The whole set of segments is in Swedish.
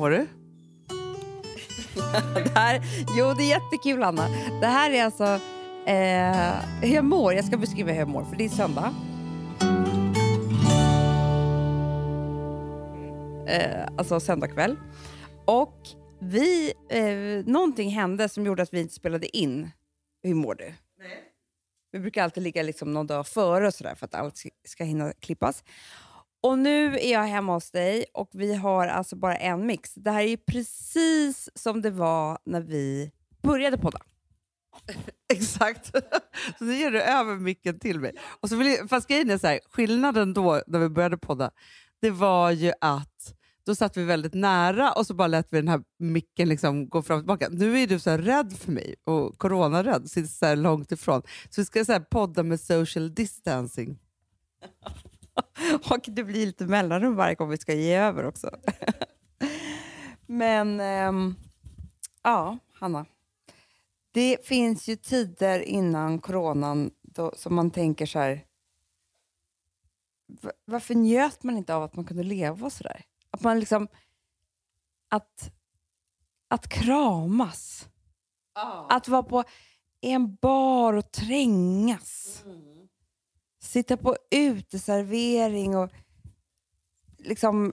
mår du? det här, jo, det är jättekul, Anna. Det här är alltså eh, hur jag mår. Jag ska beskriva hur jag mår, för det är söndag. Eh, alltså söndag kväll. Och vi, eh, någonting hände som gjorde att vi inte spelade in Hur mår du? Nej. Vi brukar alltid ligga liksom någon dag före och sådär för att allt ska hinna klippas. Och nu är jag hemma hos dig och vi har alltså bara en mix. Det här är precis som det var när vi började podda. Exakt. Så nu ger du över micken till mig. Och så vill jag, fast grejen är så här, skillnaden då när vi började podda, det var ju att då satt vi väldigt nära och så bara lät vi den här micken liksom gå fram och tillbaka. Nu är du så här rädd för mig och coronarädd, sitter så här långt ifrån. Så vi ska så podda med social distancing. och det blir lite mellanrum varje gång vi ska ge över också. Men ähm, ja, Hanna. Det finns ju tider innan coronan då, som man tänker så här. Varför njöt man inte av att man kunde leva så där? Att man liksom... Att, att kramas. Oh. Att vara på en bar och trängas. Mm. Sitta på uteservering och liksom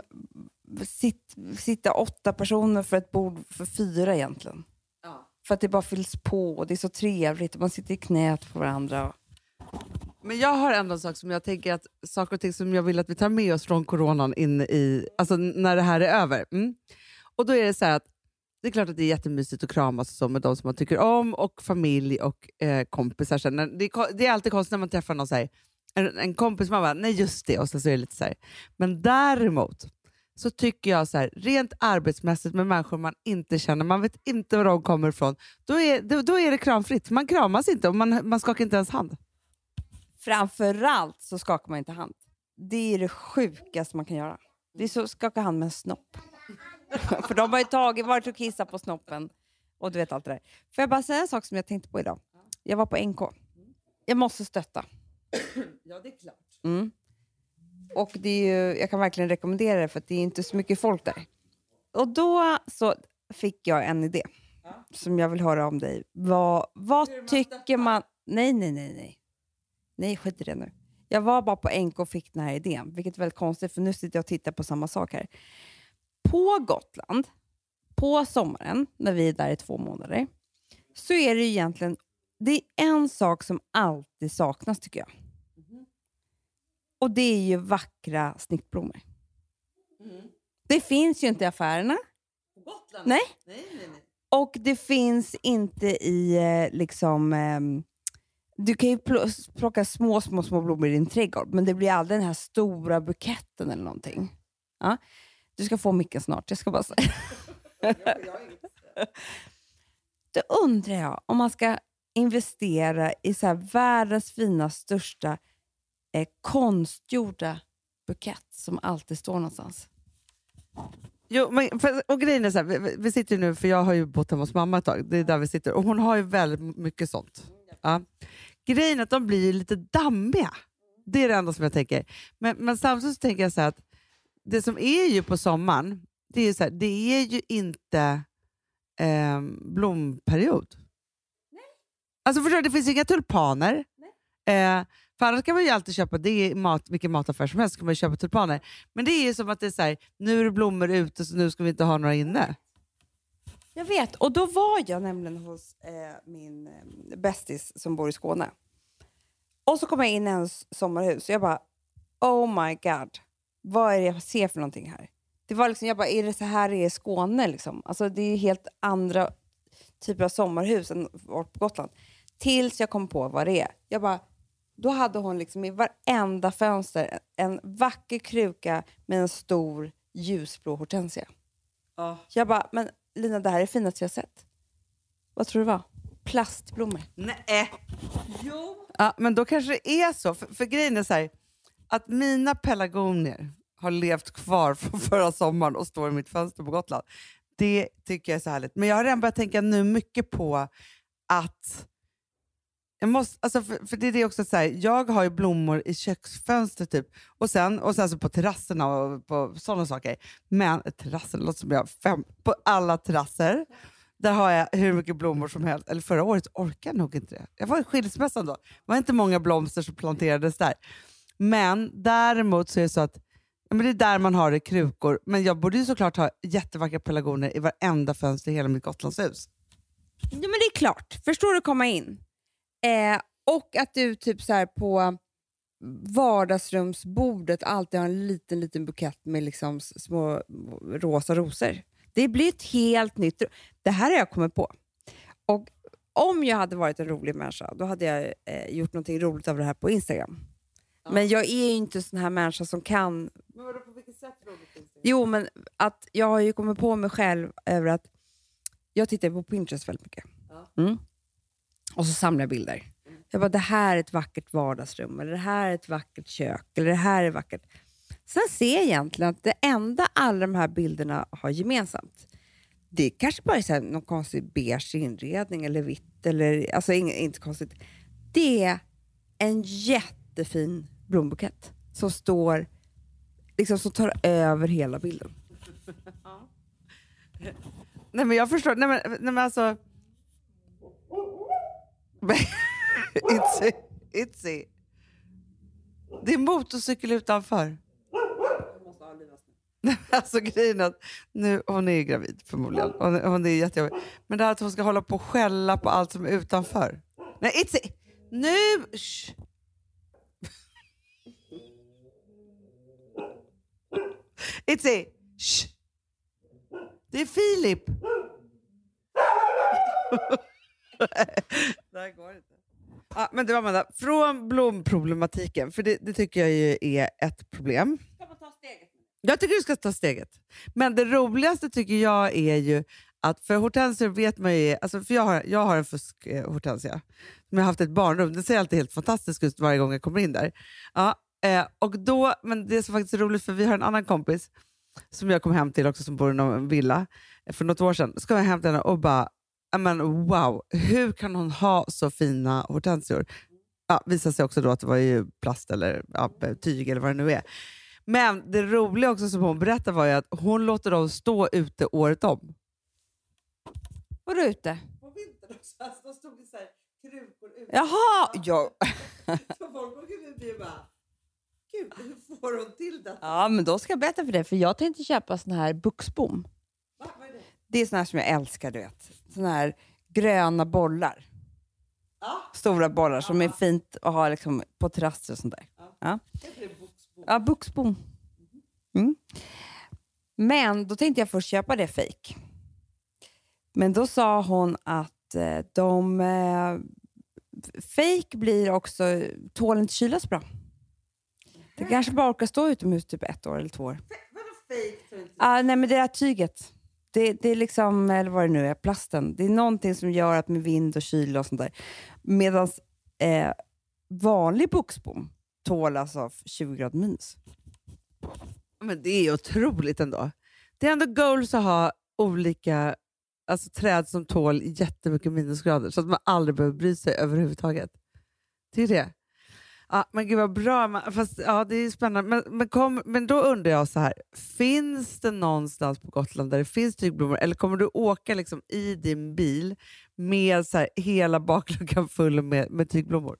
sit, sitta åtta personer för ett bord för fyra egentligen. Oh. För att det bara fylls på och det är så trevligt och man sitter i knät på varandra. Men jag har ändå en sak som jag tänker att saker och ting som jag vill att vi tar med oss från coronan in i, alltså när det här är över. Mm. Och då är det så att det är klart att det är jättemysigt att kramas och så med de som man tycker om och familj och eh, kompisar. Sen, det, är, det är alltid konstigt när man träffar någon så här, en, en kompis, man bara nej just det, och så, så är det lite så här. Men däremot så tycker jag så här, rent arbetsmässigt med människor man inte känner, man vet inte var de kommer ifrån, då är, då, då är det kramfritt. Man kramas inte och man, man skakar inte ens hand. Framförallt så skakar man inte hand. Det är det sjukaste man kan göra. Det är så att skaka hand med en snopp. För de har ju tagit, varit och kissat på snoppen och du vet allt det där. Får jag bara säga en sak som jag tänkte på idag? Jag var på NK. Jag måste stötta. Ja, det är klart. Mm. Och det är ju, jag kan verkligen rekommendera det för det är inte så mycket folk där. Och då så fick jag en idé ja. som jag vill höra om dig. Vad, vad tycker man... Nej, nej, nej, nej. Nej, skit i det nu. Jag var bara på NK och fick den här idén, vilket är väldigt konstigt för nu sitter jag och tittar på samma sak här. På Gotland, på sommaren, när vi är där i två månader, så är det egentligen det är en sak som alltid saknas tycker jag. Mm. Och det är ju vackra snittblommor. Mm. Det finns ju inte i affärerna. På Gotland? Nej. nej, nej, nej. Och det finns inte i eh, liksom... Um, du kan ju plocka små, små, små blommor i din trädgård, men det blir aldrig den här stora buketten eller någonting. Ja? Du ska få micken snart, jag ska bara säga. Då undrar jag om man ska investera i så världens fina, största eh, konstgjorda bukett som alltid står någonstans. Jo, men, för, och grejen är så här, vi, vi, sitter nu, för jag har ju bott hemma hos mamma ett tag, det är där vi sitter, och hon har ju väldigt mycket sånt. Ja. Grejen är att de blir lite dammiga. Det är det enda som jag tänker. Men, men samtidigt så tänker jag så att det som är ju på sommaren, det är, så här, det är ju inte eh, blomperiod. Alltså förstår du, det finns inga tulpaner. Eh, för annars kan man ju alltid köpa, det är mat, vilken mataffär som helst, kan man köpa tulpaner. Men det är ju som att det är så här, nu är det blommor ute så nu ska vi inte ha några inne. Jag vet, och då var jag nämligen hos eh, min eh, bästis som bor i Skåne. Och så kom jag in i hennes sommarhus och jag bara, oh my god, vad är det jag ser för någonting här? Det var liksom, jag bara, är det så här det är i Skåne? Liksom? Alltså, det är helt andra typer av sommarhus än på Gotland. Tills jag kom på vad det är. Jag bara, då hade hon liksom i varenda fönster en vacker kruka med en stor ljusblå hortensia. Oh. Jag bara, men Lina, det här är det finaste jag sett. Vad tror du det var? Plastblommor. Nej. Jo. Ja, men då kanske det är så. För, för grejen är så här, att mina pelargonier har levt kvar från förra sommaren och står i mitt fönster på Gotland. Det tycker jag är så härligt. Men jag har redan börjat tänka nu mycket på att jag måste, alltså för, för det är det också så här, jag har ju blommor i köksfönstret typ, och sen, och sen så på terrasserna och på sådana saker. Men terrassen låter som jag har fem, på alla terrasser. Där har jag hur mycket blommor som helst. Eller förra året orkade jag nog inte det. Jag var i skilsmässan då. Det var inte många blomster som planterades där. Men däremot så är det så att men det är där man har det krukor. Men jag borde ju såklart ha jättevackra pelargoner i varenda fönster i hela mitt Gotlandshus. Ja, men det är klart. Förstår du komma in? Eh, och att du typ så här på vardagsrumsbordet alltid har en liten, liten bukett med liksom små rosa rosor. Det blir ett helt nytt... Det här har jag kommit på. Och om jag hade varit en rolig människa, då hade jag eh, gjort någonting roligt av det här på Instagram. Men jag är ju inte en sån här människa som kan... Men vadå, på vilket sätt roligt? Jo, men att jag har ju kommit på mig själv över att jag tittar på Pinterest väldigt mycket. Ja. Mm. Och så samlar jag bilder. Jag bara, det här är ett vackert vardagsrum, eller det här är ett vackert kök, eller det här är vackert. Sen ser jag egentligen att det enda alla de här bilderna har gemensamt, det kanske bara är så här, någon konstig beige inredning eller vitt, eller, alltså inget, inte konstigt. Det är en jättefin blombukett som står, liksom som tar över hela bilden. Nej men jag förstår. Nej men, nej, men alltså... Itzy, Itzy. Det är motorcykel utanför. Alltså grejen är att nu, hon är ju gravid förmodligen. Hon, hon är jättejobbig. Men det här att hon ska hålla på och skälla på allt som är utanför. Nej Itzy! Nu! Shh. Itzy! Shh. Det är Filip! det här går inte. Ja, men du Amanda, från blomproblematiken, för det, det tycker jag ju är ett problem. Jag tycker du ska ta steget. Men det roligaste tycker jag är ju att, för hortensior vet man ju, alltså för jag har, jag har en fusk-hortensia som jag har haft ett barnrum. Den ser alltid helt fantastisk ut varje gång jag kommer in där. Ja, eh, och då, men det är så faktiskt roligt för vi har en annan kompis som jag kom hem till också som bor i någon villa eh, för något år sedan. Så kom jag hem till henne och bara, "Ja, men wow, hur kan hon ha så fina hortensior? Ja, visade sig också då att det var ju plast eller ja, tyg eller vad det nu är. Men det roliga också som hon berättade var ju att hon låter dem stå ute året om. Vadå ute? På vintern också, alltså, de stod i så här krukor ute. Jaha! Ja. Så folk åker förbi och bara, gud hur får hon till detta? ja, men då ska jag berätta för dig, för jag tänkte köpa sån här buxbom. Är det? Är sån här som jag älskar, du vet. Såna här gröna bollar. Ja. Stora bollar som är fint att ha liksom på terrasser och sånt där. Ja, ja buxbom. Mm. Men då tänkte jag först köpa det fake. Men då sa hon att eh, de... Eh, fake blir också... Tål inte kyla så bra. Det kanske bara orkar stå utomhus typ ett år eller två år. Vadå fake? inte. Ah, nej, men det där tyget. Det, det är liksom, eller vad det nu är, plasten. Det är någonting som gör att med vind och kyla och sånt där. Medan eh, vanlig boxbom tål alltså 20 grader minus. Men det är otroligt ändå. Det är ändå goals att ha olika alltså, träd som tål jättemycket minusgrader så att man aldrig behöver bry sig överhuvudtaget. Det är det. Ja, men gud vad bra. Man, fast, ja, det är spännande. Men, men, kom, men då undrar jag så här. Finns det någonstans på Gotland där det finns tygblommor eller kommer du åka liksom i din bil med så här, hela bakluckan full med, med tygblommor?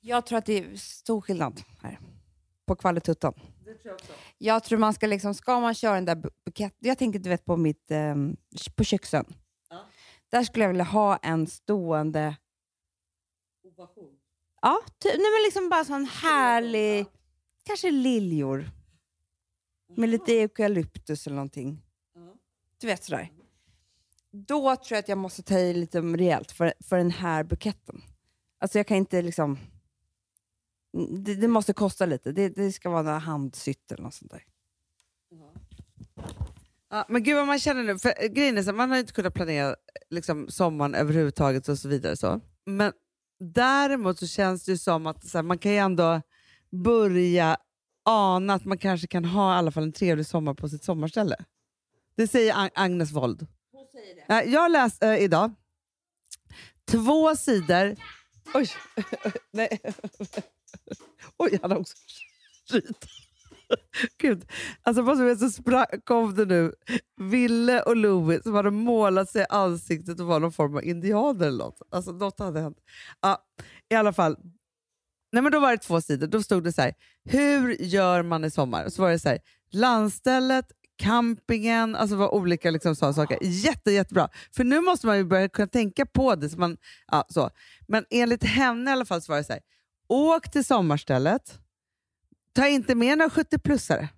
Jag tror att det är stor skillnad här på kvaliteten. Jag tror man ska liksom, ska man köra den där bu- buketten, jag tänker du vet på mitt, ehm, på köksön. Ja. Där skulle jag vilja ha en stående, ja, ty, nej men liksom bara sån härlig, kanske liljor. Med lite eukalyptus eller någonting. Du vet sådär. Då tror jag att jag måste ta i lite rejält för, för den här buketten. Alltså jag kan inte liksom... Det, det måste kosta lite. Det, det ska vara några handsytt eller något sånt där. Ja, men gud vad man känner nu, för grejen är så, man har inte kunnat planera liksom, sommaren överhuvudtaget och så vidare. Så. Men däremot så känns det som att så här, man kan ju ändå börja ana att man kanske kan ha i alla fall en trevlig sommar på sitt sommarställe. Det säger Ag- Agnes Wold. Ja, Jag läste äh, idag två sidor Oj. Nej. Oj, han har också skit. Gud. Alltså vad som är så spra- kom det nu Ville och Louis som hade målat sig i ansiktet och var någon form av indianer eller något. Alltså något hade hänt. Ja, I alla fall. Nej, men då var det två sidor. Då stod det så här. Hur gör man i sommar? Så var det så här. Landstället, campingen, alltså var olika liksom, sådana saker. Jätte, jättebra. För nu måste man ju börja kunna tänka på det. Så man, ja, så. Men enligt henne i alla fall så var det så här. Åk till sommarstället. Ta inte med några 70-plussare.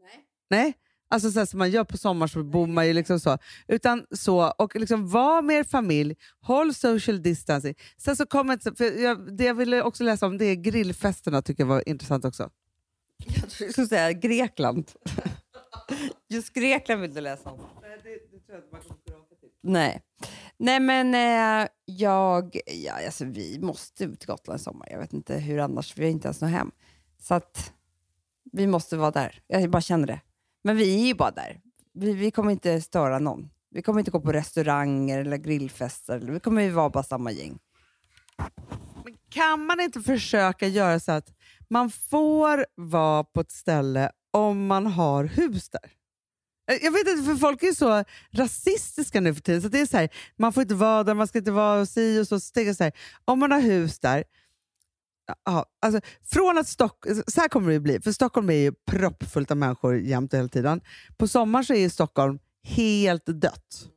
Nej. Nej. Alltså så som man gör på sommar så bor man ju liksom så. Utan så, och liksom var med er familj, håll social distancing. Sen så kommer inte, för jag, det jag ville också läsa om det är grillfesterna, tycker jag var intressant också. Jag trodde skulle säga Grekland. Just Grekland vill du läsa om. Nej, det, det tror jag inte man kommer till. Nej. Nej, men eh, jag... Ja, alltså, vi måste till Gotland i sommar. Jag vet inte hur annars. Vi har inte ens något hem. Så att vi måste vara där. Jag bara känner det. Men vi är ju bara där. Vi, vi kommer inte störa någon. Vi kommer inte gå på restauranger eller grillfester. Vi kommer ju vara bara samma gäng. Men kan man inte försöka göra så att man får vara på ett ställe om man har hus där? Eh, jag vet inte, för folk är så rasistiska nu för tiden. Så det är så här, man får inte vara där, man ska inte vara si och så. så, tänker jag så här, om man har hus där, ja, alltså, från att Stock, så här kommer det bli, för Stockholm är ju proppfullt av människor jämt och hela tiden. På sommaren så är ju Stockholm helt dött.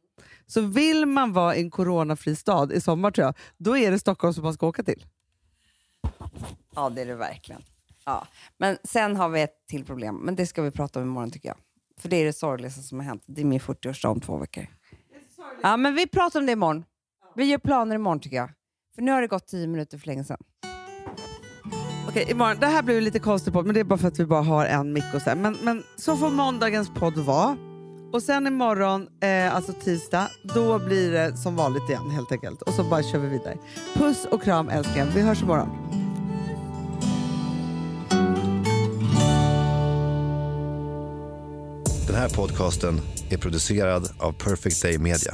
Så vill man vara i en coronafri stad i sommar tror jag, då är det Stockholm som man ska åka till. Ja, det är det verkligen. Ja. Men sen har vi ett till problem, men det ska vi prata om imorgon tycker jag. För det är det sorgligaste som har hänt. Det är min 40-årsdag om två veckor. Ja, men vi pratar om det imorgon. Vi gör planer imorgon tycker jag. För nu har det gått tio minuter för länge sedan. Okej, imorgon. Det här blir lite konstigt podd, men det är bara för att vi bara har en mick och så. Men, men så får måndagens podd vara. Och sen imorgon, eh, alltså tisdag, då blir det som vanligt igen helt enkelt. Och så bara kör vi vidare. Puss och kram älskling. Vi hörs imorgon. Den här podcasten är producerad av Perfect Day Media.